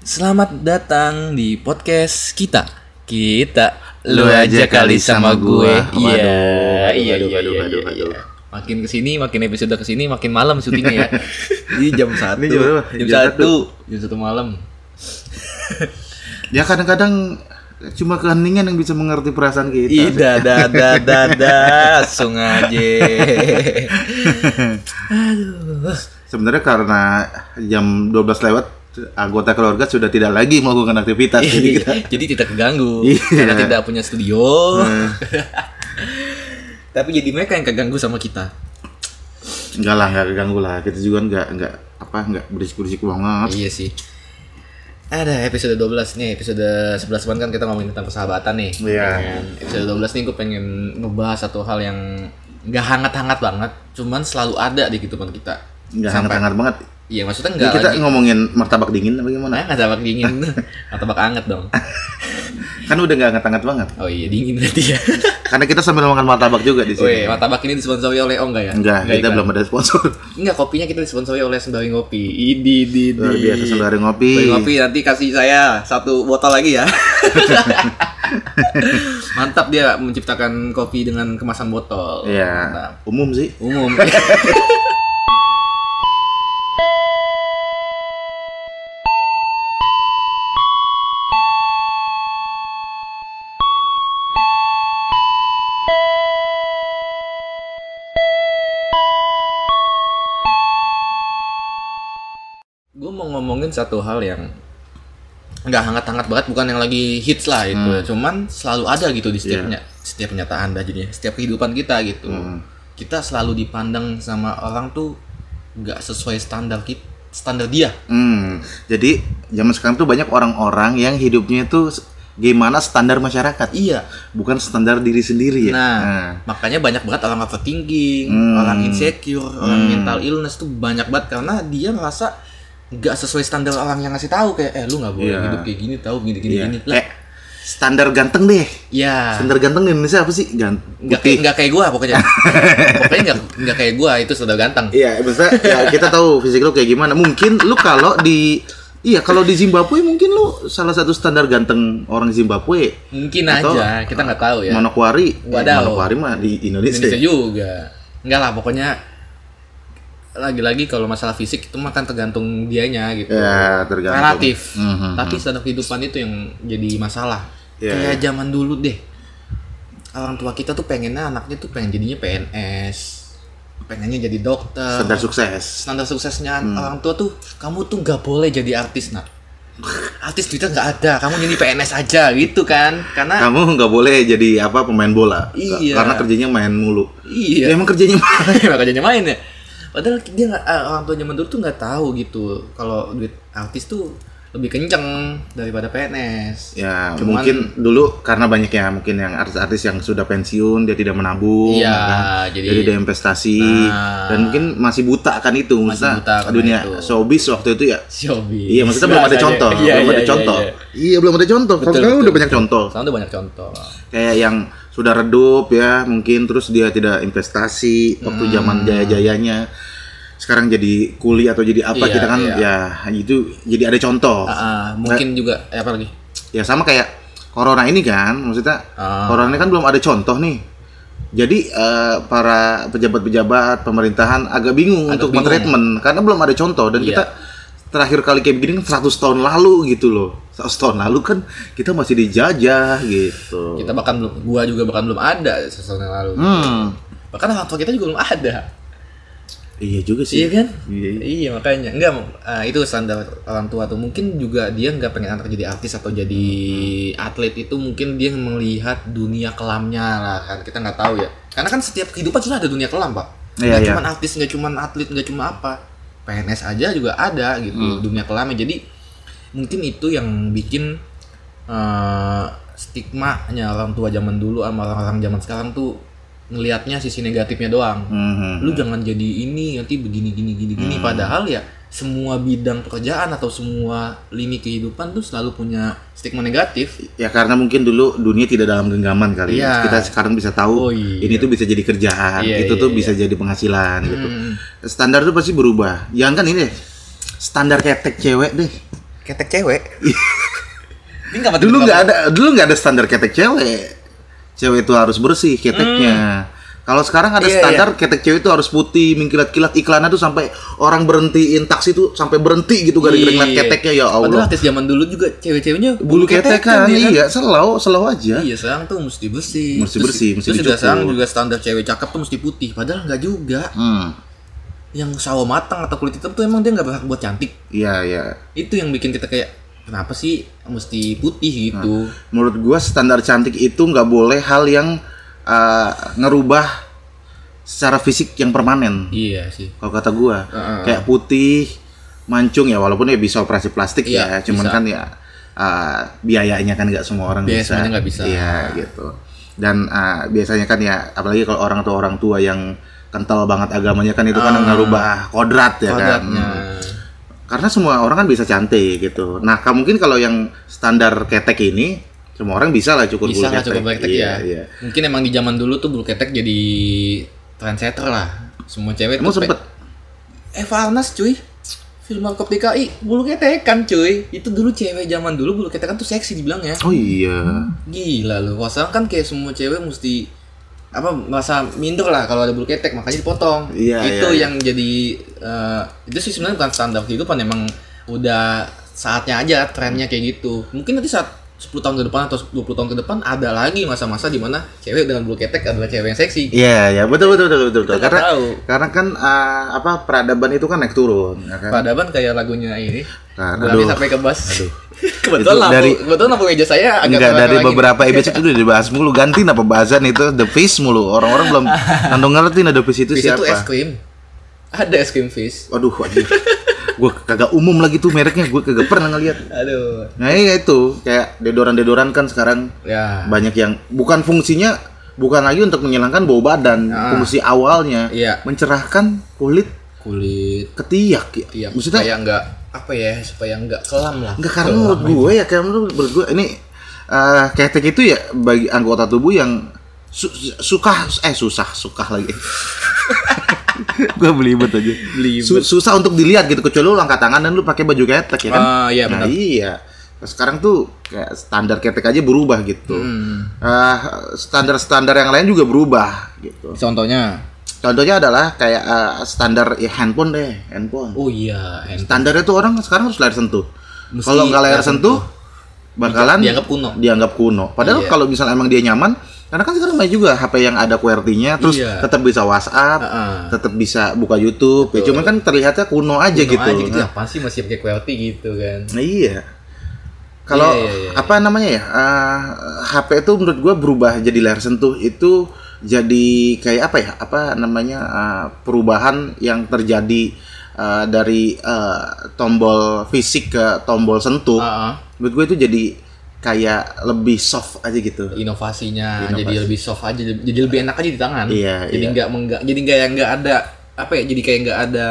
Selamat datang di podcast kita. Kita lu aja kali sama gue. Iya, iya, iya, iya, iya. Makin ke sini, makin episode ke sini, makin malam syutingnya ya. Ini jam satu, jam jam satu, jam satu malam. Ya kadang-kadang cuma keheningan yang bisa mengerti perasaan kita. Ih, dada, dada, dada, langsung aja. Aduh. Sebenarnya karena jam 12 lewat anggota keluarga sudah tidak lagi melakukan aktivitas jadi Iya, kita jadi tidak keganggu Iya. karena tidak punya studio. Eh. Tapi jadi mereka yang keganggu sama kita. enggak lah enggak keganggu lah kita juga enggak enggak apa enggak berisik-berisik banget Iya sih. Ada episode 12 nih, episode 11 kemarin kan kita ngomongin tentang persahabatan nih. Iya. Kan? Episode 12 nih gue pengen ngebahas satu hal yang nggak hangat-hangat banget, cuman selalu ada di kehidupan kita. enggak hangat-hangat banget Iya, maksudnya enggak kita lagi. ngomongin martabak dingin apa gimana Nah, nggak tabak dingin, nggak tabak anget dong. kan udah enggak hangat-hangat banget Oh iya, dingin berarti ya. karena kita sambil makan martabak juga di sini martabak ini disponsori oleh Oh enggak ya? enggak kita iklan. belum ada sponsor Enggak, kopinya kita disponsori oleh Sembari Ngopi. Idi, di, di. luar biasa sembari ngopi Sembari Ngopi nanti kasih saya satu botol lagi ya. Mantap dia menciptakan kopi dengan kemasan botol. Iya, umum sih Umum. Satu hal yang nggak hangat-hangat banget bukan yang lagi hits lah itu Hmm. cuman selalu ada gitu di setiap Iya. penya- setiap pernyataan dah jadinya setiap kehidupan kita gitu Hmm. kita selalu dipandang sama orang tuh nggak sesuai standar kita standar dia Hmm, jadi zaman sekarang tuh banyak orang-orang yang hidupnya itu gimana standar masyarakat, iya bukan standar diri sendiri ya. nah, makanya banyak banget orang overthinking Hmm. orang insecure orang Hmm. mental illness tuh banyak banget karena dia merasa nggak sesuai standar orang yang ngasih tahu kayak eh lu nggak boleh Iya. hidup kayak gini tahu gini gini Iya. gini lah Eh, standar ganteng deh. ya Standar ganteng di Indonesia apa sih? Gant nggak kayak nggak kayak gua pokoknya pokoknya nggak nggak kayak gua itu sudah ganteng Iya, maksudnya ya, kita tahu fisik lu kayak gimana. Mungkin lu kalau di Iya, kalau di Zimbabwe mungkin lu salah satu standar ganteng orang Zimbabwe. mungkin Atau- aja kita nggak tahu ya Manokwari, eh, Wadaw. Manokwari mah di Indonesia. Indonesia juga nggak lah pokoknya lagi-lagi kalau masalah fisik itu mah kan tergantung dianya gitu Ya, tergantung. relatif Mhm. tapi standar kehidupan itu yang jadi masalah Iya, kayak zaman dulu deh orang tua kita tuh pengennya anaknya tuh pengen jadinya PNS pengennya jadi dokter Standar sukses. standar suksesnya Hmm. orang tua tuh kamu tuh nggak boleh jadi artis nak artis duitnya nggak ada kamu jadi PNS aja gitu kan karena Kamu nggak boleh jadi apa pemain bola. Iya. Karena kerjanya main mulu. iya Ya, emang kerjanya main. Emang kerjanya main ya padahal dia nggak eh, orang tua zaman dulu tuh nggak tahu gitu kalau duit artis tuh lebih kenceng daripada PNS Ya, Cuman- mungkin dulu karena banyak ya mungkin yang artis-artis yang sudah pensiun dia tidak menabung, Iya, ya kan? jadi- jadi dia investasi Nah. dan mungkin masih buta kan itu, buta karena dunia itu. showbiz waktu itu ya. Xiaomi Iya, maksudnya belum ada contoh, Iya, belum iya, ada iya, contoh. iya. Iya, belum ada contoh. Kalau Betul, sekarang betul. udah banyak contoh. Sekarang tuh banyak contoh Kayak yang sudah redup ya, mungkin terus dia tidak investasi waktu Hmm. zaman jaya-jayanya. Sekarang jadi kuli atau jadi apa Iya, kita kan iya. ya itu jadi ada contoh. Ah, ah, mungkin juga eh, apa lagi Ya sama kayak corona ini kan, maksudnya Ah. corona ini kan belum ada contoh nih. Jadi eh, para pejabat-pejabat pemerintahan agak bingung Agak untuk bingung. mentreatment karena belum ada contoh dan Iya. kita terakhir kali kayak begini kan 100 tahun lalu gitu loh. 100 tahun lalu kan kita masih dijajah gitu. kita bahkan belum gua juga bahkan belum ada sesuatu yang lalu Hmm. bahkan orang tua kita juga belum ada Iya juga sih. iya kan Iya. iya makanya enggak eh, itu standar orang tua tuh mungkin juga dia nggak pengen anak jadi artis atau jadi atlet itu mungkin dia melihat dunia kelamnya lah kan kita nggak tahu ya karena kan setiap kehidupan sudah ada dunia kelam pak Iya, nggak iya. cuma artis nggak cuma atlet nggak cuma apa PNS aja juga ada gitu Hmm. dunia kelamnya jadi mungkin itu yang bikin eh stigma-nya orang tua zaman dulu sama orang-orang zaman sekarang tuh ngelihatnya sisi negatifnya doang Mhm. lu jangan jadi ini nanti begini gini gini gini Hmm. padahal ya semua bidang pekerjaan atau semua lini kehidupan tuh selalu punya stigma negatif Ya karena mungkin dulu dunia tidak dalam genggaman kali. Iya. Kita sekarang bisa tahu Oh, iya. ini tuh bisa jadi kerjaan, Iya, itu iya, tuh iya. bisa jadi penghasilan gitu. Hmm. Standar tuh pasti berubah. Jangan kan ini deh. Standar ketek cewek deh. ketek cewek. Ini nggak Dulu nggak ada, dulu nggak ada standar ketek cewek. Cewek itu harus bersih keteknya. Kalau sekarang ada Hmm. Iya, standar ketek cewek itu harus putih, mengkilat-kilat iklannya tuh sampai orang berhentiin taksi tuh sampai berhenti gitu gara-gara ngeliat keteknya ya Padahal Allah. artis zaman dulu juga cewek-ceweknya Bulu ketek kan, iya, selalu selalu aja. Iya, sekarang tuh mesti bersih. Mesti bersih, mesti Terus juga sekarang juga standar cewek cakep tuh mesti putih. Padahal nggak juga. Hmm. Yang sawo matang atau kulit hitam tuh emang dia nggak berhak buat cantik. Iya, iya. Itu yang bikin kita kayak kenapa sih mesti putih gitu. Menurut gua standar cantik itu nggak boleh hal yang uh, ngerubah secara fisik yang permanen. Iya sih. Kalau kata gua, Heeh. kayak putih, mancung ya walaupun ya bisa operasi plastik Iya, ya, cuman bisa. kan ya uh, biayanya kan nggak semua orang Biaya bisa. nggak bisa. Iya gitu. Dan uh, biasanya kan ya apalagi kalau orang tua orang tua yang kental banget agamanya kan itu kan Ah. ngerubah kodrat ya kan. Kodratnya. Karena semua orang kan bisa cantik gitu. Nah, mungkin kalau yang standar ketek ini semua orang bisa lah cukur Bisa bulu ketek. ketek Iya, ya. Iya. Mungkin emang di zaman dulu tuh bulu ketek jadi trendsetter lah. Semua cewek Emang sempet pe- Eva Arnas cuy. Film Markop DKI bulu ketekan cuy. Itu dulu cewek zaman dulu bulu ketekan tuh seksi dibilang ya. Oh iya. Gila lu. Wah, sekarang kan kayak semua cewek mesti apa merasa minder lah kalau ada bulu ketek makanya dipotong. Iya, itu iya, iya. yang jadi eh, itu sih sebenarnya bukan standar kehidupan emang udah saatnya aja trennya kayak gitu. Mungkin nanti saat 10 tahun ke depan atau 20 tahun ke depan ada lagi masa-masa di mana cewek dengan bulu ketek adalah cewek yang seksi. Iya, ya betul betul betul betul. betul. Kita nggak Karena tahu. karena kan uh, apa peradaban itu kan naik turun, ya kan? Peradaban kayak lagunya ini. Nah, aduh. sampai ke bas. Aduh. kebetulan Itu lampu, dari- kebetulan lampu meja saya agak Enggak dari beberapa episode itu udah dibahas mulu ganti apa bahasan itu The Fish mulu orang-orang belum nandung ngerti The Fish itu Fish itu es siapa krim. Ada es krim fish. waduh waduh gue kagak umum lagi tuh mereknya gue kagak pernah ngeliat Aduh. nah iya itu kayak dedoran-dedoran kan sekarang Ya. banyak yang bukan fungsinya bukan lagi untuk menghilangkan bau badan Ah. fungsi awalnya Iya. mencerahkan kulit Kulit. ketiak ya Iya, maksudnya supaya enggak apa ya, supaya enggak kelam lah. Enggak karena Kelam menurut gue ya kayak menurut, gue ini eh ketek itu ya bagi anggota tubuh yang su- suka eh susah suka lagi. gue belibet aja. Belibet. Su- susah untuk dilihat gitu kecuali lu angkat tangan dan lu pakai baju ketek ya kan. Ah, iya, nah, benar. iya. Sekarang tuh kayak standar ketek aja berubah gitu. Hmm. Eh, standar-standar yang lain juga berubah gitu. Contohnya. Contohnya adalah kayak eh, standar ya handphone deh, handphone. Oh iya, handphone. Standarnya tuh orang sekarang harus layar sentuh. Kalau nggak layar layar sentuh, bakalan Dianggap kuno. Dianggap kuno. Padahal Iya. kalau misalnya emang dia nyaman, karena kan sekarang banyak juga HP yang ada QWERTY-nya, terus Iya. tetap bisa WhatsApp, Heeh. tetap bisa buka YouTube. Ya, Betul. cuman kan terlihatnya kuno aja Kuno gitu. aja gitu. Nah, Apa sih masih pakai QWERTY gitu kan? nah, iya. Kalau Iya, iya, iya, apa namanya ya, eh, HP itu menurut gua berubah jadi layar sentuh itu jadi kayak apa ya, apa namanya eh, perubahan yang terjadi eh, dari eh, tombol fisik ke tombol sentuh. Ah, ah. menurut gue itu jadi kayak lebih soft aja gitu. Inovasinya Inovasi. jadi lebih soft aja jadi lebih enak aja di tangan. Iya, jadi iya. nggak menggak jadi nggak yang nggak ada apa ya jadi kayak nggak ada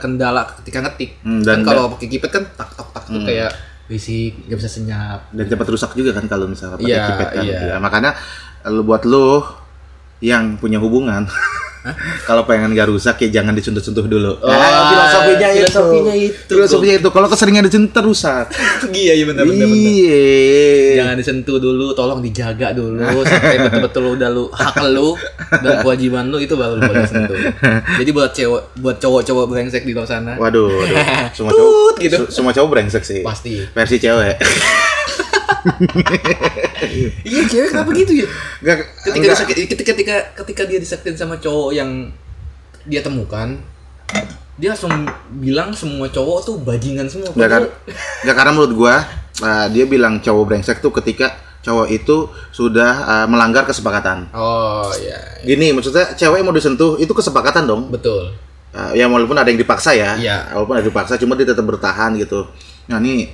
kendala ketika ngetik. Hmm, kan dan- kalau pakai keypad kan tak tak tak tuh kayak risik nggak bisa senyap. Dan cepat rusak juga kan kalau misalnya pakai Iya, keypad kan. iya. Ya, makanya lu buat lu yang punya hubungan kalau pengen gak rusak ya jangan disentuh-sentuh dulu. Oh, Nah, filosofinya itu. filosofinya itu. filosofinya itu. Kalau keseringan disentuh rusak. Iya iya benar benar iya. Jangan disentuh dulu tolong dijaga dulu sampai betul-betul udah lu hak lu dan kewajiban lu itu baru lu boleh sentuh. Jadi buat cewek buat cowok-cowok brengsek di luar sana. Waduh, waduh. semua cowok gitu. semua cowok brengsek sih. Pasti. Versi cewek iya cewek kenapa gitu ya Nggak, ketika nggak. disakit, ketika ketika ketika dia disakitin sama cowok yang dia temukan dia langsung bilang semua cowok tuh bajingan semua kan? Padahal- nggak karena menurut gua uh, dia bilang cowok brengsek tuh ketika cowok itu sudah uh, melanggar kesepakatan. oh iya Gini maksudnya cewek mau disentuh itu kesepakatan dong. betul Uh, ya walaupun ada yang dipaksa ya. Iya. Walaupun ada yang dipaksa cuma dia tetap bertahan gitu. Nah ini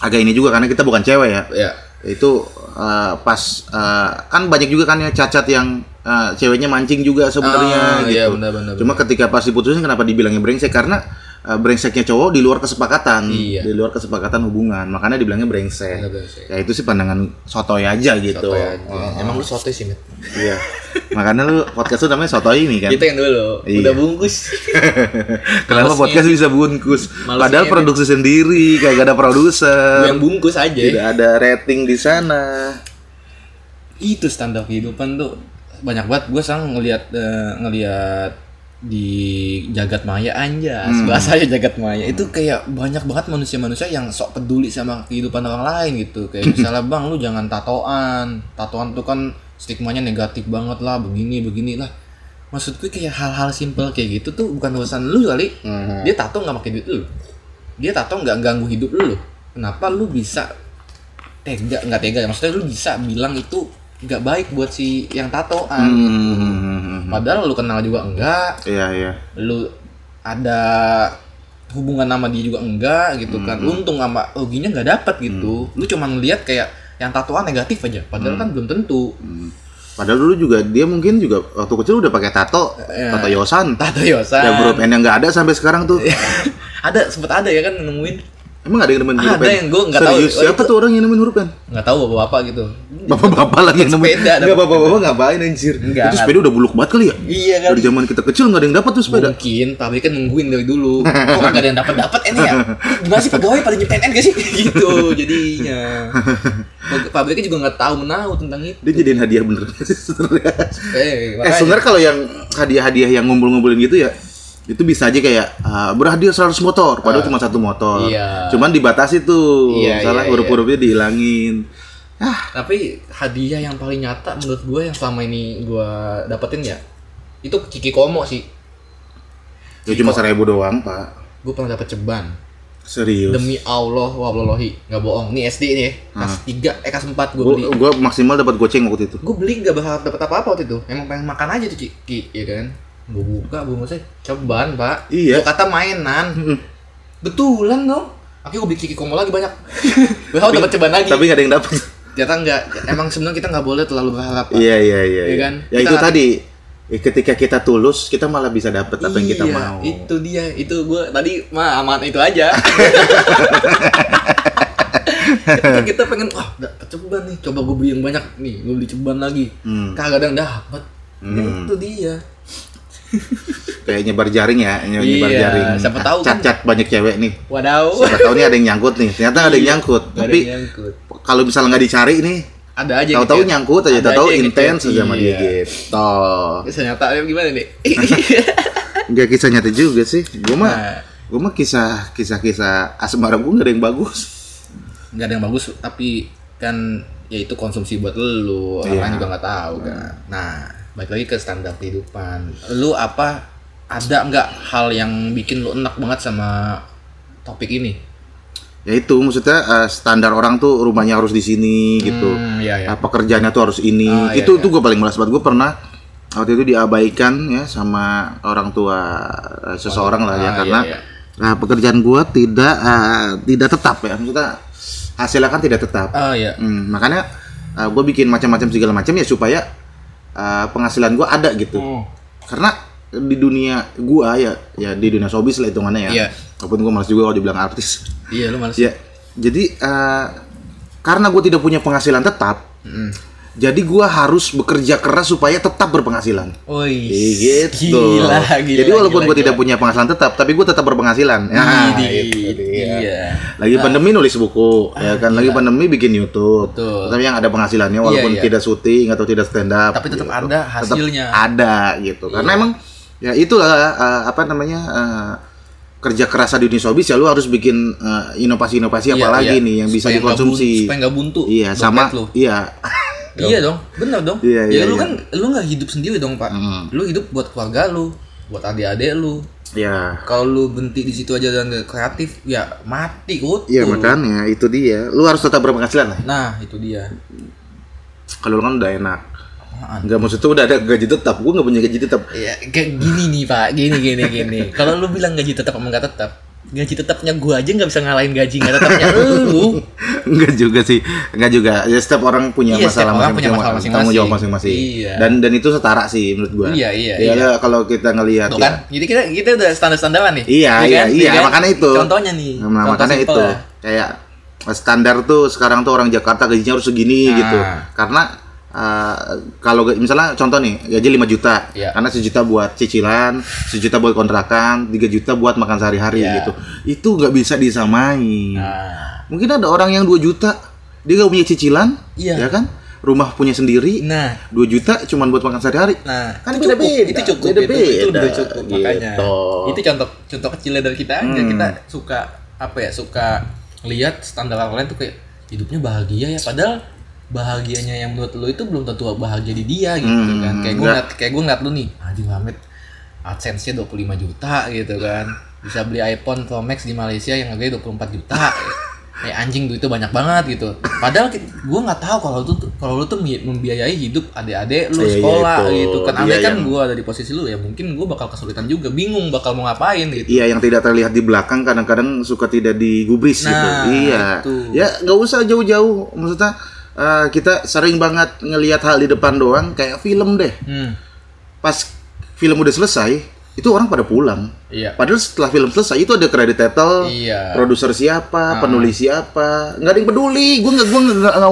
agak ini juga karena kita bukan cewek ya. ya Itu uh, pas uh, kan banyak juga kan ya cacat yang eh, ceweknya mancing juga sebenarnya Ah, iya, gitu. benar-benar, Cuma ketika pas diputusin kenapa dibilangnya brengsek karena eh, brengseknya cowok di luar kesepakatan, Iya. di luar kesepakatan hubungan, makanya dibilangnya brengsek. Benar, brengsek. Ya itu sih pandangan sotoy aja gitu. Sotoy aja. Emang lu sotoy sih, Mit? Iya. makanya lu podcast lu namanya sotoy ini kan. Itu yang dulu, Iya. udah bungkus. Kenapa podcast bisa bungkus? Males Padahal ngedit. produksi sendiri, kayak gak ada produser. yang bungkus aja. Tidak ada rating di sana. itu standar kehidupan tuh banyak banget gue sang ngelihat eh, ngelihat di jagat maya anjas. Hmm. bahasanya jagat maya. Itu kayak banyak banget manusia-manusia yang sok peduli sama kehidupan orang lain gitu. Kayak misalnya bang lu jangan tatoan. Tatoan tuh kan stigmanya negatif banget lah begini begini lah maksud gue kayak hal-hal simpel kayak gitu tuh bukan urusan lu kali. Hmm. dia tato nggak pakai duit lu. Dia tato nggak ganggu hidup lu. Kenapa lu bisa tega nggak tega ya? Maksudnya lu bisa bilang itu nggak baik buat si yang tatoan. Hmm. Padahal lu kenal juga enggak Iya, iya. lu ada hubungan sama dia juga enggak gitu kan Hmm. untung sama ruginya nggak dapet gitu lu cuma ngeliat kayak yang tatoan negatif aja padahal Hmm. kan belum tentu Padahal dulu juga dia mungkin juga waktu kecil udah pakai tato, Iya. tato yosan. tato yosan Yang huruf N yang nggak ada sampai sekarang tuh. ada sempet ada ya kan nemuin Emang ada yang nemuin huruf Ada yang gua nggak tahu. Serius, Oh, siapa tuh orang yang nemuin huruf N? nggak tahu bapak-bapak gitu. Bapak-bapak lagi yang nemuin. Sepeda, Enggak bapak-bapak ngapain anjir? Enggak, Itu sepeda udah buluk banget kali ya? iya kan? Dari zaman kita kecil nggak ada yang dapat tuh sepeda. mungkin pabrik kan nungguin dari dulu. Kok nggak ada yang dapat dapat ini ya? Gimana sih pegawai pada nyiptain N gak sih? Gitu jadinya. Pabriknya juga nggak tahu menahu tentang itu. Dia jadiin hadiah bener. Eh, Eh sebenarnya kalau yang hadiah-hadiah yang ngumpul-ngumpulin gitu ya itu bisa aja kayak ah, berhadiah 100 motor padahal cuma satu motor. Iya. Cuman dibatasi tuh. Iya, salah iya, huruf-hurufnya dihilangin. Ah, tapi hadiah yang paling nyata menurut gue yang selama ini gue dapetin ya itu Kiki Komo sih ya cuma seribu doang, Pak. gue pernah dapet ceban Serius. demi Allah wallahi nggak bohong ini SD nih ya kelas 3 eh kelas 4 gue beli gua maksimal dapat goceng waktu itu. gue beli gak berharap dapat apa apa waktu itu emang pengen makan aja tuh Kiki ya kan gue buka bungkusnya ceban pak Iya. Gua kata mainan betulan dong akhirnya gue beli Kiki Komo lagi banyak berharap dapat ceban lagi Tapi nggak ada yang dapat. ternyata enggak emang sebenarnya kita nggak boleh terlalu berharap Pak. Iya, iya, iya. Iya iya. kan? Ya Kita itu tadi eh, ketika kita tulus, kita malah bisa dapat apa yang kita Iya, mau. itu dia itu gue tadi mah aman itu aja Ketika kita pengen wah dapet ceban nih coba gue beli yang banyak nih gue beli ceban lagi Hmm. kagak ada yang dapet Hmm. itu dia Kayak nyebar jaring ya, nye- Iya, nyebar jaring. siapa tahu kan. Cat-cat banyak cewek nih. wadaw Siapa tahu nih ada yang nyangkut nih. Ternyata nggak ada yang nyangkut. Gak ada Tapi nyangkut. kalau misalnya nggak dicari nih, ada aja tahu-tahu gitu. nyangkut aja, tahu-tahu intens aja sama dia Iya. gitu. ternyata eh, gimana nih Enggak kisah nyata juga sih. Gua mah Nah. gua mah kisah kisah-kisah asmara gua nggak ada yang bagus. nggak ada yang bagus tapi kan ya itu konsumsi buat lu orang Iya. juga nggak tahu kan nah balik lagi ke standar kehidupan lu apa ada nggak hal yang bikin lu enak banget sama topik ini Ya itu maksudnya eh, standar orang tuh rumahnya harus di sini gitu. Hmm, iya, iya. Ah, pekerjaannya tuh harus ini. Ah, iya, itu iya. tuh gue paling malas banget. Gue pernah waktu itu diabaikan ya sama orang tua eh, seseorang lah ya Ah, karena iya, iya. nah, pekerjaan gue tidak eh, tidak tetap ya. Maksudnya hasilnya kan tidak tetap. oh iya Hmm, makanya gue bikin macam-macam segala macam ya supaya eh, penghasilan gue ada gitu. Hmm. Karena di dunia gua ya ya di dunia showbiz lah hitungannya ya. Iya. Walaupun gua malas juga kalau dibilang artis. iya lu males Ya, jadi eh, karena gue tidak punya penghasilan tetap, Mm. Jadi gua harus bekerja keras supaya tetap berpenghasilan. Oi, Gitu. gila, gila. jadi walaupun gila, gue tidak gila. punya penghasilan tetap, tapi gue tetap berpenghasilan. Nah, Widih, itu dia. iya. Lagi pandemi nulis buku, ya kan. Lagi pandemi bikin YouTube. Betul. Tapi yang ada penghasilannya walaupun Iya, iya. tidak syuting atau tidak stand up. Tapi tetap gitu. ada hasilnya. Tetap ada gitu. Karena emang ya itulah eh, apa namanya eh, kerja keras di dunia showbiz ya lu harus bikin eh, inovasi-inovasi apa Iya, lagi iya. nih yang bisa Supaya nggak dikonsumsi. buntu- supaya nggak buntu Iya, sama lu. iya. Iya dong, bener dong. Iya, ya iya, lu iya. kan lu nggak hidup sendiri dong pak. Mm. Lu hidup buat keluarga lu, buat adik-adik lu. Ya. Kalau lu berhenti di situ aja dan kreatif, ya mati kutu. Iya makanya itu dia. Lu harus tetap berpenghasilan lah. Nah itu dia. Kalau lu kan udah enak. Apaan? Enggak maksudnya udah ada gaji tetap. Gua nggak punya gaji tetap. Ya kayak gini nih pak, gini gini gini. Kalau lu bilang gaji tetap apa nggak tetap, gaji tetapnya gue aja nggak bisa ngalahin gaji nggak tetapnya lu Enggak juga sih, enggak juga. Ya setiap orang punya Iya, masalah punya masalah tanggung masing-masing. jawab masing-masing. Iya. Dan dan itu setara sih menurut gua. Iya, iya, Ya, iya. kalau kita ngelihat Tuh ya. kan jadi kita kita udah standar standaran nih Iya, Ya iya, kan? iya, Ya kan? makanya itu. contohnya nih Nah, contoh makanya itu ya. kayak standar tuh sekarang tuh orang Jakarta gajinya harus segini Nah. gitu. Karena uh, kalau misalnya contoh nih gaji 5 juta, Iya. karena sejuta buat cicilan, sejuta buat kontrakan, 3 juta buat makan sehari-hari Iya. gitu. Itu nggak bisa disamain. nah Mungkin ada orang yang 2 juta, dia gak punya cicilan, Iya. ya kan? Rumah punya sendiri, nah 2 juta cuman buat makan sehari-hari. Nah, Kan itu cukup, beda-beda. itu cukup, Beda-beda. itu, itu udah cukup makanya. Gitu. Itu contoh contoh kecilnya dari kita aja. Hmm. Kita suka apa ya? Suka lihat standar orang lain tuh kayak hidupnya bahagia ya, padahal bahagianya yang menurut lo itu belum tentu bahagia di dia gitu Hmm, kan. Kayak gue ngeliat kayak gue ngeliat lu nih, Haji Muhammad AdSense-nya 25 juta gitu kan. Bisa beli iPhone Pro Max di Malaysia yang harganya 24 juta. Kayak anjing duitnya banyak banget gitu. Padahal gue nggak tahu kalau lu tuh kalau lu tuh membiayai hidup adik-adik lu Iya, iya, sekolah itu. gitu kan. Dia Andai kan yang- gue ada di posisi lu ya mungkin gue bakal kesulitan juga, bingung bakal mau ngapain gitu. Iya yang tidak terlihat di belakang kadang-kadang suka tidak digubris gitu. Nah, Iya. itu. Ya nggak usah jauh-jauh. Maksudnya eh, kita sering banget ngelihat hal di depan doang kayak film deh. Hmm. Pas film udah selesai, itu orang pada pulang. Iya. Padahal setelah film selesai itu ada credit title, Iya. produser siapa, penulis siapa, nggak ada yang peduli. Gue nggak gue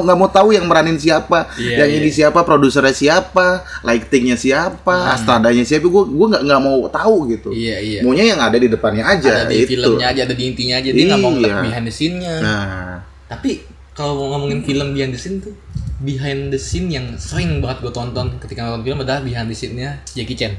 nggak mau tahu yang meranin siapa, Iya, yang iya. ini siapa, produsernya siapa, lightingnya siapa, astradanya siapa. Gue gue nggak nggak mau tahu gitu. Iya, iya. Maunya yang ada di depannya aja. Ada di itu. filmnya aja, ada di intinya aja. Dia nggak mau Iya. behind the scene-nya. Nah, Tapi kalau mau ngomongin film behind the scene tuh behind the scene yang sering banget gue tonton ketika nonton film adalah behind the scene-nya Jackie Chan.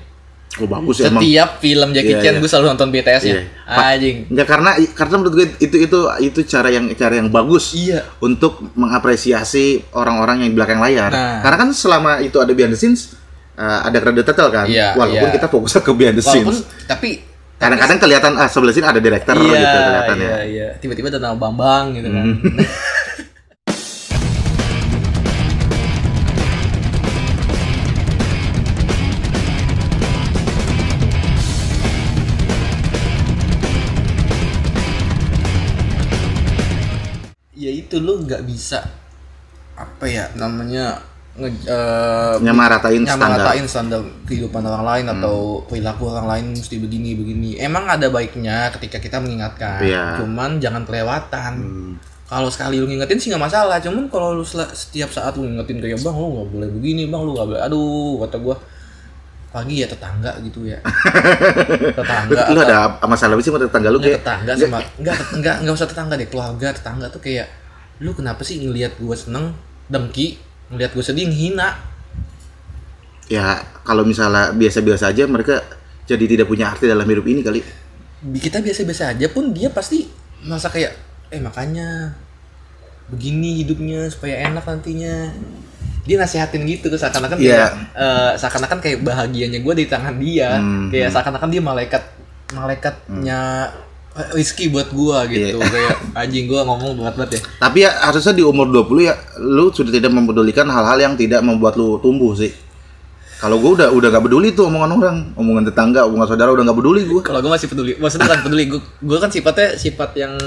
oh bagus ya emang. Setiap film Jackie Iya, Chan iya. gue selalu nonton BTS-nya. Iya. Pak- Anjing. Enggak karena karena menurut gue itu itu itu cara yang cara yang bagus Iya. untuk mengapresiasi orang-orang yang di belakang layar. Nah. Karena kan selama itu ada behind the scenes uh, ada credit title kan. Iya, Walaupun iya. kita fokusnya ke behind the Walaupun scenes. tapi Kadang-kadang kelihatan ah sebelah sini ada director iya, gitu kelihatannya. iya, iya. Tiba-tiba ada nama Bambang gitu kan. Hmm. itu lu nggak bisa apa ya namanya nge, eh, Nyamaratain standar. nyamaratain standar kehidupan orang lain Hmm. atau perilaku orang lain mesti begini begini. Emang ada baiknya ketika kita mengingatkan. Iya. cuman jangan kelewatan. Hmm. kalau sekali lu ngingetin sih nggak masalah. Cuman kalau lu setiap saat lu ngingetin kayak bang lu nggak boleh begini bang lu nggak boleh aduh kata gua pagi ya tetangga gitu ya. Tetangga Lu ada masalah apa sih sama tetangga lu kayak tetangga sama enggak enggak enggak usah tetangga deh. Keluarga tetangga tuh kayak lu kenapa sih ngelihat gua seneng dengki? Ngelihat gua sedih hina ya kalau misalnya biasa-biasa aja mereka jadi tidak punya arti dalam hidup ini kali. kita biasa-biasa aja pun dia pasti merasa kayak eh makanya begini hidupnya supaya enak nantinya. Dia nasihatin gitu seakan-akan Iya. kayak eh, seakan-akan kayak bahagianya gua di tangan dia. Hmm, kayak seakan-akan dia malaikat malaikatnya eh, Rizky buat gua gitu. Kayak anjing gua ngomong banget banget ya. Tapi ya harusnya di umur 20 ya lu sudah tidak mempedulikan hal-hal yang tidak membuat lu tumbuh sih. Kalau gue udah udah gak peduli tuh omongan orang, omongan tetangga, omongan saudara udah gak peduli gue. kalau gue masih peduli maksudnya kan peduli gue gue kan sifatnya sifat yang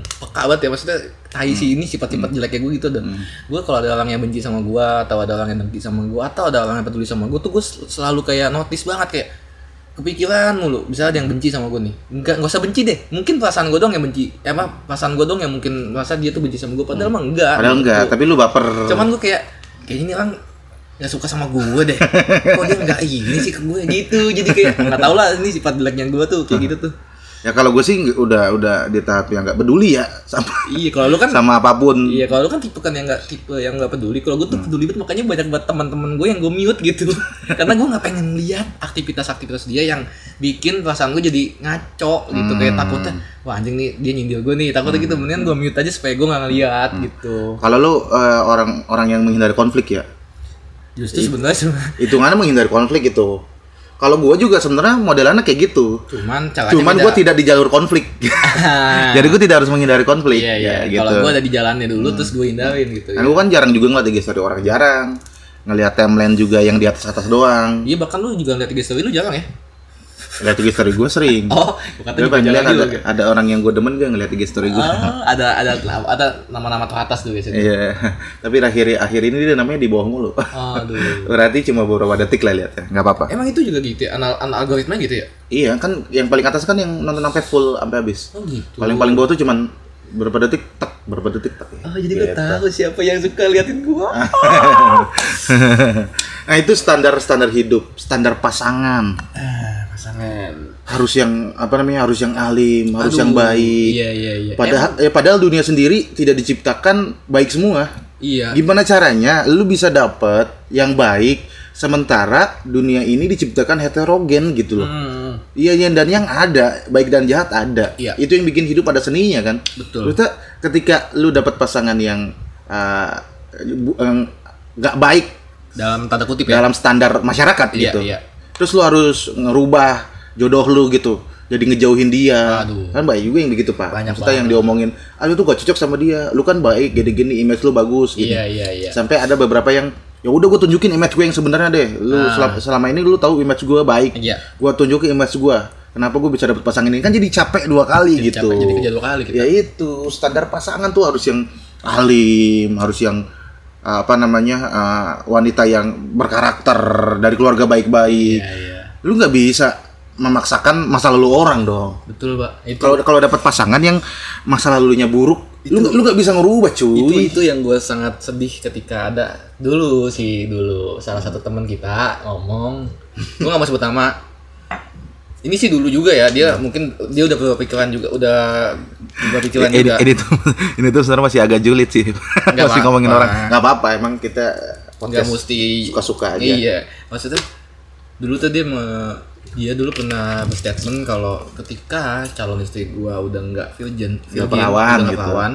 peka banget ya. Maksudnya tai si ini sifat-sifat jeleknya gue gitu dan gue kalau ada orang yang benci sama gue atau ada orang yang dengki sama gue atau ada orang yang peduli sama gue tuh gue selalu kayak notice banget kayak kepikiran mulu. Bisa ada yang benci sama gue nih. Enggak nggak usah benci deh. Mungkin perasaan gue dong yang benci. Ya apa perasaan gue dong yang mungkin merasa dia tuh benci sama gue padahal mah enggak Padahal gitu. enggak, tapi lu baper. cuman gue kayak kayak ini orang nggak suka sama gue deh. Kok dia nggak ini sih ke gue gitu. Jadi kayak nggak tau lah ini sifat jeleknya gue tuh kayak gitu tuh Ya kalau gue sih udah udah di tahap yang nggak peduli ya sama iya kalau lu kan sama apa pun. iya kalau lu kan tipe kan yang nggak tipe yang nggak peduli. Kalau gue tuh peduli banget makanya banyak banget teman-teman gue yang gue mute gitu. Karena gue nggak pengen lihat aktivitas-aktivitas dia yang bikin perasaan gue jadi ngaco gitu. Kayak takutnya wah anjing nih dia nyindir gue nih. Takutnya gitu mendingan gue mute aja supaya gue nggak ngeliat gitu. Kalau lu eh, orang orang yang menghindari konflik ya, justru sebenarnya hitungannya menghindari konflik itu. Kalau gue juga sebenarnya modelannya kayak gitu. cuman Cuman gue tidak di jalur konflik. Jadi gue tidak harus menghindari konflik. Iya iya. Ya, gitu. Kalau gue ada di jalannya dulu terus gue hindarin gitu. Kan gue kan jarang juga ngeliat IG story orang jarang. Ngeliat timeline juga yang di atas atas doang. Iya bahkan lu juga ngeliat IG story lu jarang ya. Lihat IG story gue sering. Oh, kata Gue pengen jalan lihat ada, juga. ada orang yang gue demen gak ngeliat IG story gue. Oh, ada ada ada nama-nama teratas tuh biasanya. Iya, tapi akhir akhir ini dia namanya di bawah mulu. Aduh. Berarti cuma beberapa detik lah lihatnya, nggak apa-apa. Emang itu juga gitu ya? Anal, anal algoritma gitu ya? Iya kan, yang paling atas kan yang nonton sampai full sampai habis. Oh gitu. Paling paling bawah tuh cuman berapa detik, tak berapa detik tak. Oh, jadi gue tahu siapa yang suka liatin gua. nah itu standar standar hidup, standar pasangan. Ah, pasangan. Harus yang apa namanya? Harus yang alim, harus Aduh, yang baik. Iya, iya, iya. Padahal eh, padahal dunia sendiri tidak diciptakan baik semua. Iya. Gimana caranya lu bisa dapet yang baik sementara dunia ini diciptakan heterogen gitu loh. Hmm, Iya iya, dan yang ada baik dan jahat ada. Iya. Itu yang bikin hidup ada seninya kan. betul. Maksudnya ketika lu dapat pasangan yang uh, yang nggak baik Dalam tanda kutip ya. dalam standar masyarakat Iya, gitu. iya. Terus lu harus ngerubah jodoh lu gitu. Jadi ngejauhin dia. Aduh. Kan baik juga yang begitu, Pak. Banyak Maksudnya yang diomongin, "Ah lu tuh gak cocok sama dia. Lu kan baik, gini-gini image lu bagus." gitu. Iya, iya, iya. Sampai ada beberapa yang ya udah gue tunjukin image gue yang sebenarnya deh. Lu Ah. selama, selama ini lu tahu image gue baik. Iya. Gua tunjukin image gue. Kenapa gue bisa dapet pasangan ini? Kan jadi capek dua kali Jadi gitu. capek, jadi kerja dua kali gitu. Ya itu standar pasangan tuh harus yang alim, harus yang apa namanya uh, wanita yang berkarakter dari keluarga baik-baik. Iya, iya. Lu nggak bisa memaksakan masa lalu orang dong. Betul, Pak. Itu Kalau kalau dapat pasangan yang masa lalunya buruk, lu lu nggak bisa ngerubah cuy. itu itu yang gue sangat sedih ketika ada dulu sih dulu salah satu teman kita ngomong gue gak mau sebut nama ini sih dulu juga ya dia mungkin dia udah berubah pikiran juga udah berubah pikiran ini, juga ini tuh ini tuh sebenarnya masih agak julid sih. masih apa-apa. ngomongin orang. nggak apa-apa, emang kita nggak mesti suka-suka aja. iya maksudnya dulu tuh dia me- dia dulu pernah berstatement kalau ketika calon istri gua udah nggak virgin, virgin perawan udah gitu. perawan,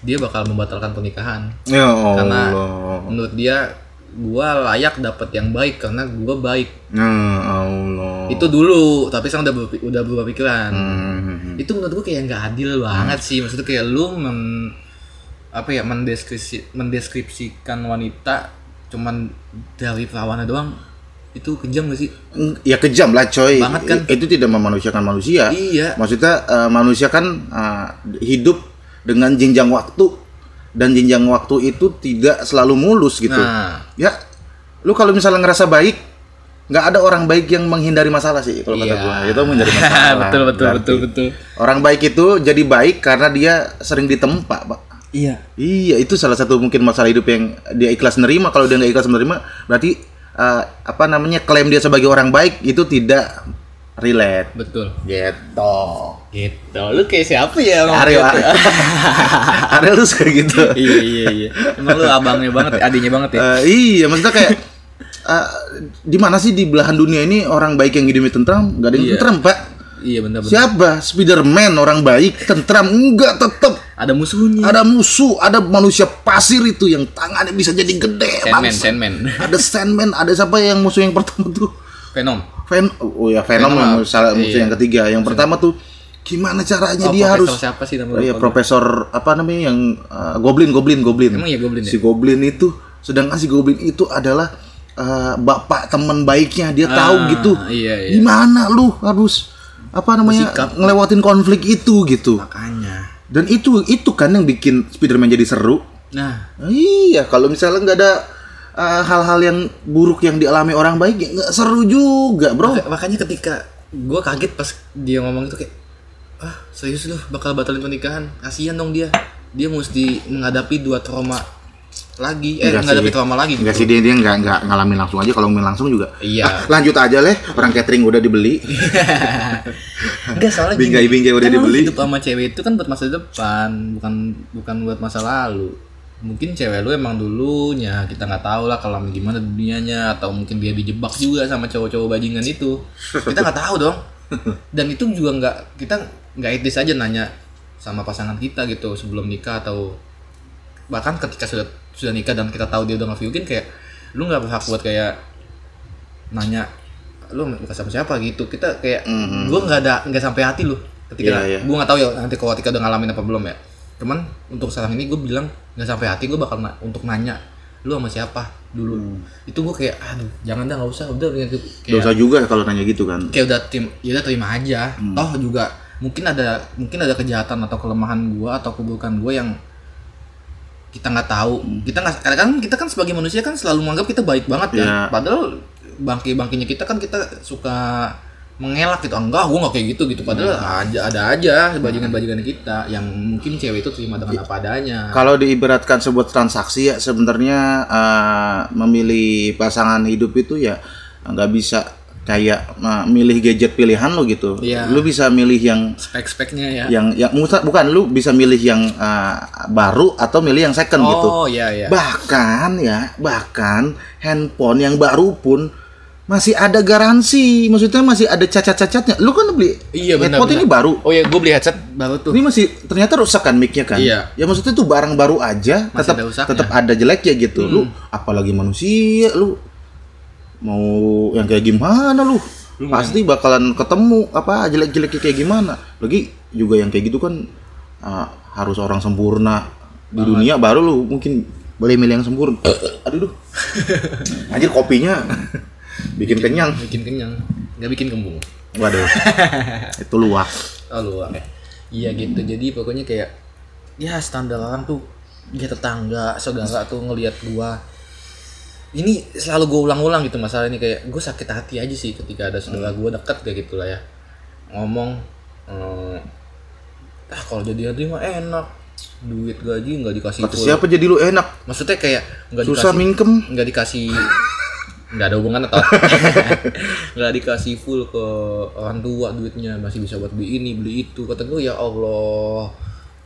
dia bakal membatalkan pernikahan Ya karena Allah. menurut dia gua layak dapat yang baik karena gua baik Ya Allah. itu dulu tapi sekarang udah berpi- udah berubah pikiran Hmm. itu menurut gua kayak nggak adil banget sih maksudnya kayak lu men, apa ya mendeskripsi mendeskripsikan wanita cuman dari perawannya doang itu kejam gak sih Ya kejam lah coy. Banget kan? Itu tidak memanusiakan manusia. iya Maksudnya eh, manusia kan eh, hidup dengan jenjang waktu dan jenjang waktu itu tidak selalu mulus gitu. nah Ya, lu kalau misalnya ngerasa baik, nggak ada orang baik yang menghindari masalah sih kalau kata Iya. gua. Itu menghindari masalah. betul betul berarti. betul betul Orang baik itu jadi baik karena dia sering ditempa, Pak. iya Iya, itu salah satu mungkin masalah hidup yang dia ikhlas nerima. Kalau dia nggak ikhlas menerima, berarti eh, apa namanya klaim dia sebagai orang baik itu tidak relate. betul Gitu. gitu lu kayak siapa ya Ariel? Ariel lu kayak gitu. iya iya iya emang lu abangnya banget adiknya banget ya Eh, iya, maksudnya kayak eh, di mana sih di belahan dunia ini orang baik yang hidupnya tentram? Gak ada yang Iya. tentram, Pak. iya benar benar Siapa? Spiderman orang baik, tentram enggak tetap ada musuhnya ada musuh, ada manusia pasir itu yang tangannya bisa jadi gede, Sandman bangsa. Sandman Ada Sandman, ada siapa yang musuh yang pertama tuh? Venom Ven oh ya Venom, Venom, yang ah. salah musuh Iya. yang ketiga. Yang pertama tuh gimana caranya Oh, dia harus siapa sih namanya? Oh iya, profesor apa namanya yang uh, Goblin Goblin Goblin. Emang iya Goblin ya? Si Goblin itu sedangkan si Goblin itu adalah uh, bapak teman baiknya. Dia tahu Ah, gitu. iya, iya. Gimana lu harus apa namanya Bersikap. ngelewatin konflik itu gitu. makanya Dan itu itu kan yang bikin Spiderman jadi seru. nah Iya, kalau misalnya nggak ada uh, hal-hal yang buruk yang dialami orang baik ya nggak seru juga, bro. maka- makanya ketika gue kaget pas dia ngomong itu kayak ah serius lu bakal batalin pernikahan kasihan dong dia dia mesti menghadapi dua trauma lagi eh Enggak menghadapi sih. trauma lagi Enggak gitu sih dia dia nggak nggak ngalamin langsung aja kalau ngalamin langsung juga. Iya. Ah, lanjut aja leh, orang catering udah dibeli. enggak soalnya gini, Bingkai-bingkai udah kan dibeli. hidup sama cewek itu kan buat masa depan bukan bukan buat masa lalu mungkin cewek lu emang dulunya kita nggak tahu lah kalau gimana dunianya atau mungkin dia dijebak juga sama cowok-cowok bajingan itu. Kita nggak tahu dong. Dan itu juga nggak kita nggak etis aja nanya sama pasangan kita gitu sebelum nikah atau bahkan ketika sudah sudah nikah dan kita tahu dia udah nge kayak lu nggak berhak buat kayak nanya lu nikah sama siapa? gitu. Kita kayak Mhm. gua nggak ada nggak sampai hati lu ketika Iya, iya. gua nggak tahu ya nanti kalau ketika udah ngalamin apa belum ya cuman untuk sekarang ini gue bilang nggak sampai hati gue bakal na- untuk nanya lu sama siapa dulu? Itu gue kayak aduh jangan dah nggak usah. Udah kayak, Dosa juga kalau nanya gitu kan. kayak udah tim ya udah terima aja. Toh juga mungkin ada mungkin ada kejahatan atau kelemahan gua atau keburukan gua yang kita nggak tahu. Kita nggak kan kita kan sebagai manusia kan selalu menganggap kita baik banget kan. Iya. padahal bangki bangkinya kita kan kita suka mengelak gitu enggak gua nggak kayak gitu gitu padahal aja ada aja bajingan bajingan kita yang mungkin cewek itu terima dengan apa adanya Kalau diibaratkan sebuah transaksi ya sebenarnya eh, memilih pasangan hidup itu ya nggak bisa kayak eh, milih gadget pilihan lo gitu. Iya. Lu bisa milih yang spek speknya ya yang yang bukan lu bisa milih yang eh, baru atau milih yang second gitu. oh iya iya Bahkan ya, bahkan handphone yang baru pun masih ada garansi, maksudnya masih ada cacat-cacatnya. Lu kan beli Iya, benar, handphone ini benar. baru. oh iya gue beli headset baru tuh Ini masih ternyata rusak kan mic-nya kan? Iya. Ya maksudnya tuh barang baru aja Masih tetap ada tetap ada jeleknya gitu. Lu apalagi manusia lu mau yang kayak gimana lu? Pasti bakalan ketemu apa jelek-jeleknya kayak gimana. Lagi juga yang kayak gitu kan ah, harus orang sempurna di dunia baru lu mungkin boleh milih yang sempurna. Aduh duh. Anjir kopinya bikin kenyang. bikin kenyang nggak bikin kembung Waduh. Itu luak. Oh luar ya. Iya gitu. Jadi pokoknya kayak ya standar orang tuh dia tetangga, saudara tuh ngelihat gua. Ini selalu gue ulang-ulang gitu masalah ini kayak gue sakit hati aja sih ketika ada saudara gua deket kayak gitu lah ya. Ngomong eh, ah kalau jadi hati mah enak. Duit gaji nggak dikasih Kata siapa jadi lu enak? Maksudnya kayak nggak Susah dikasih mingkem. nggak dikasih nggak ada hubungan atau? Nggak dikasih full ke orang tua duitnya masih bisa buat beli ini beli itu. Kata gue ya Allah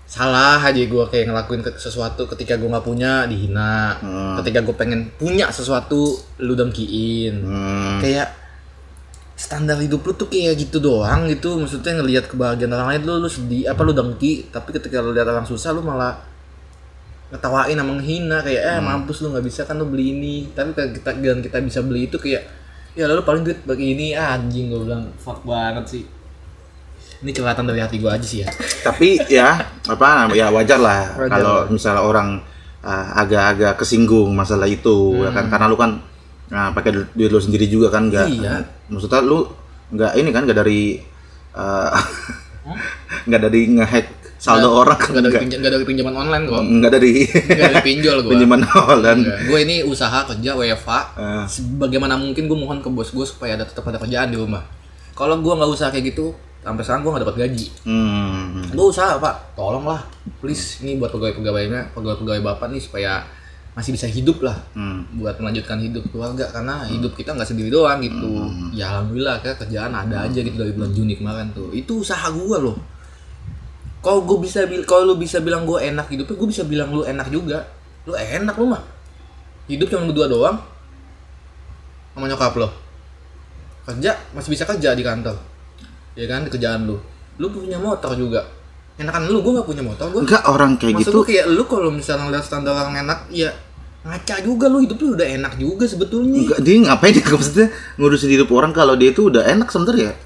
salah aja gue kayak ngelakuin ke- sesuatu ketika gue nggak punya dihina. Ketika gue pengen punya sesuatu lu dengkiin. Hmm. kayak standar hidup lu tuh kayak gitu doang gitu. Maksudnya ngelihat kebahagiaan orang lain lu lu sedih apa lu dengki. Tapi ketika lu lihat orang susah lu malah ngetawain sama menghina kayak eh mampus lu nggak bisa kan lu beli ini. Tapi kalau kita dan kita bisa beli itu kayak ya lalu paling duit bagi ini. Ah, anjing gue bilang fuck banget sih. Ini kelihatan dari hati gue aja sih ya. Tapi ya apa ya wajar lah Wajar kalau lah. misalnya orang ah, agak-agak kesinggung masalah itu ya kan? Karena lu kan nah, pakai du- duit lu sendiri juga kan nggak Iya. maksudnya lu nggak ini kan nggak dari ah, nggak dari ngehack saldo orang. nggak dari nggak. pinjam nggak dari pinjaman online kok. Nggak dari nggak dari pinjol gue pinjaman online. Gue ini usaha kerja WFA Ah. sebagaimana mungkin gue mohon ke bos gue supaya ada tetap ada kerjaan di rumah. Kalau gue nggak usaha kayak gitu sampai sekarang gue nggak dapat gaji. Hmm. gue usaha pak. Tolonglah please ini buat pegawai pegawainya pegawai pegawai bapak nih supaya masih bisa hidup lah. Hmm. buat melanjutkan hidup keluarga karena hidup kita nggak sendiri doang gitu. Ya alhamdulillah kayak kerjaan ada aja gitu dari bulan Juni kemarin tuh. Itu usaha gue loh kalau gue bisa bil kalau lu bisa bilang gue enak hidupnya gue bisa bilang lu enak juga. Lu enak lu mah. Hidup cuma berdua doang. Sama nyokap lo. Kerja masih bisa kerja di kantor. Ya kan di kerjaan lu. Lu punya motor juga. Enakan lu gue nggak punya motor gue enggak orang kayak Maksud gitu kayak lu kalau misalnya ngeliat standar orang enak ya ngaca juga lu hidup lu udah enak juga sebetulnya. Enggak dia ngapain dia maksudnya ngurusin hidup orang kalau dia itu udah enak sebenernya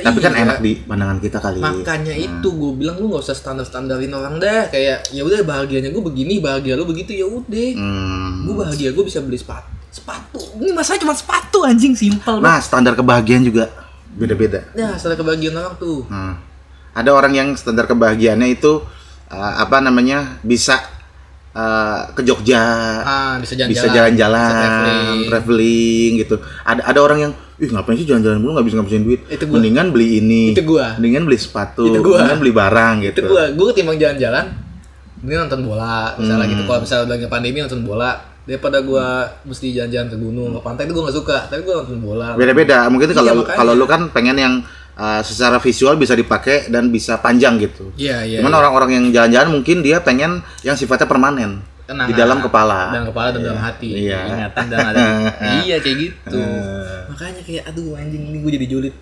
Ya tapi kan iya. enak di pandangan kita kali. Makanya itu gue bilang lu nggak usah standar standarin orang deh kayak ya udah bahagianya gue begini bahagia lu begitu ya udah. Hmm. gue bahagia gue bisa beli sepatu. Sepatu? Ini masalah cuma sepatu anjing. Simpel Nah, standar kebahagiaan juga beda-beda. ya salah kebahagiaan orang tuh. Nah, ada orang yang standar kebahagiaannya itu uh, apa namanya bisa uh, ke Jogja, ah bisa jalan-jalan bisa jalan-jalan, bisa traveling. traveling gitu. Ada ada orang yang, ih ngapain sih jalan-jalan mulu nggak bisa ngabisin duit. Itu gua. Mendingan beli ini, Itu gua. mendingan beli sepatu, Itu gua. mendingan beli barang itu gitu. gue gue ketimbang jalan-jalan ini nonton bola misalnya Hmm. gitu kalau misalnya lagi pandemi nonton bola daripada gue mesti jalan-jalan ke gunung ke pantai itu gue gak suka tapi gue nonton bola Beda-beda. Mungkin Iya, kalau makanya. kalau lu kan pengen yang uh, secara visual bisa dipakai dan bisa panjang gitu. iya iya Cuman iya. orang-orang yang jalan-jalan mungkin dia pengen yang sifatnya permanen Kenangan. di dalam kepala. dan kepala dan dalam hati Iya. ingatan dan ada iya kayak gitu Eh. makanya kayak aduh anjing ini gue jadi julid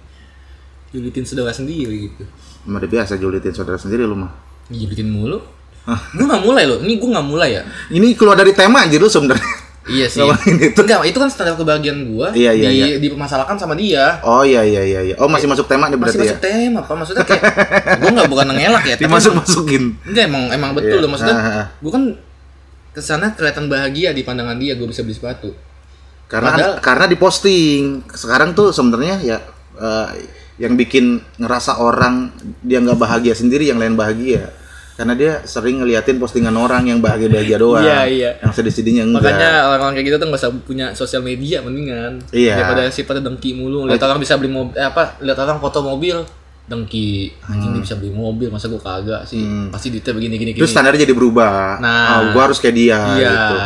julitin saudara sendiri gitu Emang udah biasa julitin saudara sendiri lu mah. julitin mulu gue gak mulai loh ini gue gak mulai ya Ini keluar dari tema aja lu sebenarnya. Iya sih Ngomongin itu. enggak itu kan standar kebahagiaan gue Iya, iya, di, iya. dipermasalahkan sama dia Oh iya iya iya iya. Oh masih masuk tema nih masih berarti masuk ya. tema apa maksudnya kayak gue nggak bukan ngelak ya tapi Dimasuk emang- masukin. enggak emang emang betul Iya. loh maksudnya ah. gue kan ke sana kelihatan bahagia di pandangan dia gue bisa beli sepatu karena Padahal- karena diposting sekarang tuh sebenarnya ya eh, yang bikin ngerasa orang dia nggak bahagia sendiri yang lain bahagia karena dia sering ngeliatin postingan orang yang bahagia bahagia doang. Iya, iya. yang sedih-sedihnya enggak. Makanya orang-orang kayak gitu tuh nggak usah punya sosial media mendingan. Iya. daripada sifatnya dengki mulu. Lihat orang bisa beli mobil eh, apa lihat orang foto mobil dengki. Anjing dia bisa beli mobil masa gue kagak sih? Pasti duitnya begini gini terus standarnya jadi berubah. Nah. oh, gua harus kayak dia iya. gitu.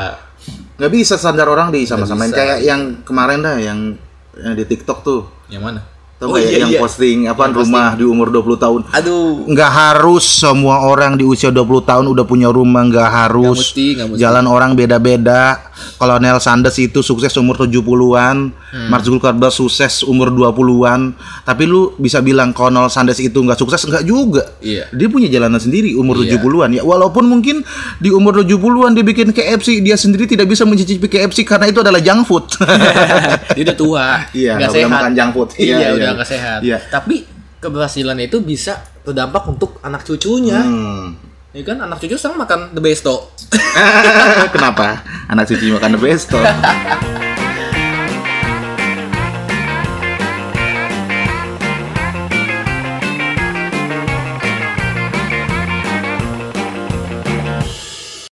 Nggak bisa standar orang disama-samain bisa. kayak yang kemarin dah yang, yang di TikTok tuh. Yang mana Tau nggak ya, yang posting apa rumah di umur 20 tahun? Aduh. Nggak harus semua orang di usia 20 tahun udah punya rumah nggak harus. Nggak mesti, nggak mesti. jalan orang beda-beda Kolonel Sanders itu sukses umur 70-an Hmm. Mark Zuckerberg sukses umur 20-an tapi lu bisa bilang Kolonel Sanders itu nggak sukses nggak juga Iya. dia punya jalanan sendiri umur Iya. 70-an ya walaupun mungkin di umur 70-an dia bikin KFC dia sendiri tidak bisa mencicipi KFC karena itu adalah junk food dia udah tua Iya, nggak nggak boleh sehat makan junk food. iya, Iya, iya. udah nggak sehat Iya. tapi keberhasilan itu bisa berdampak untuk anak cucunya Hmm. Ya kan anak cucu sekarang makan the besto Kenapa? Anak cuci makan the best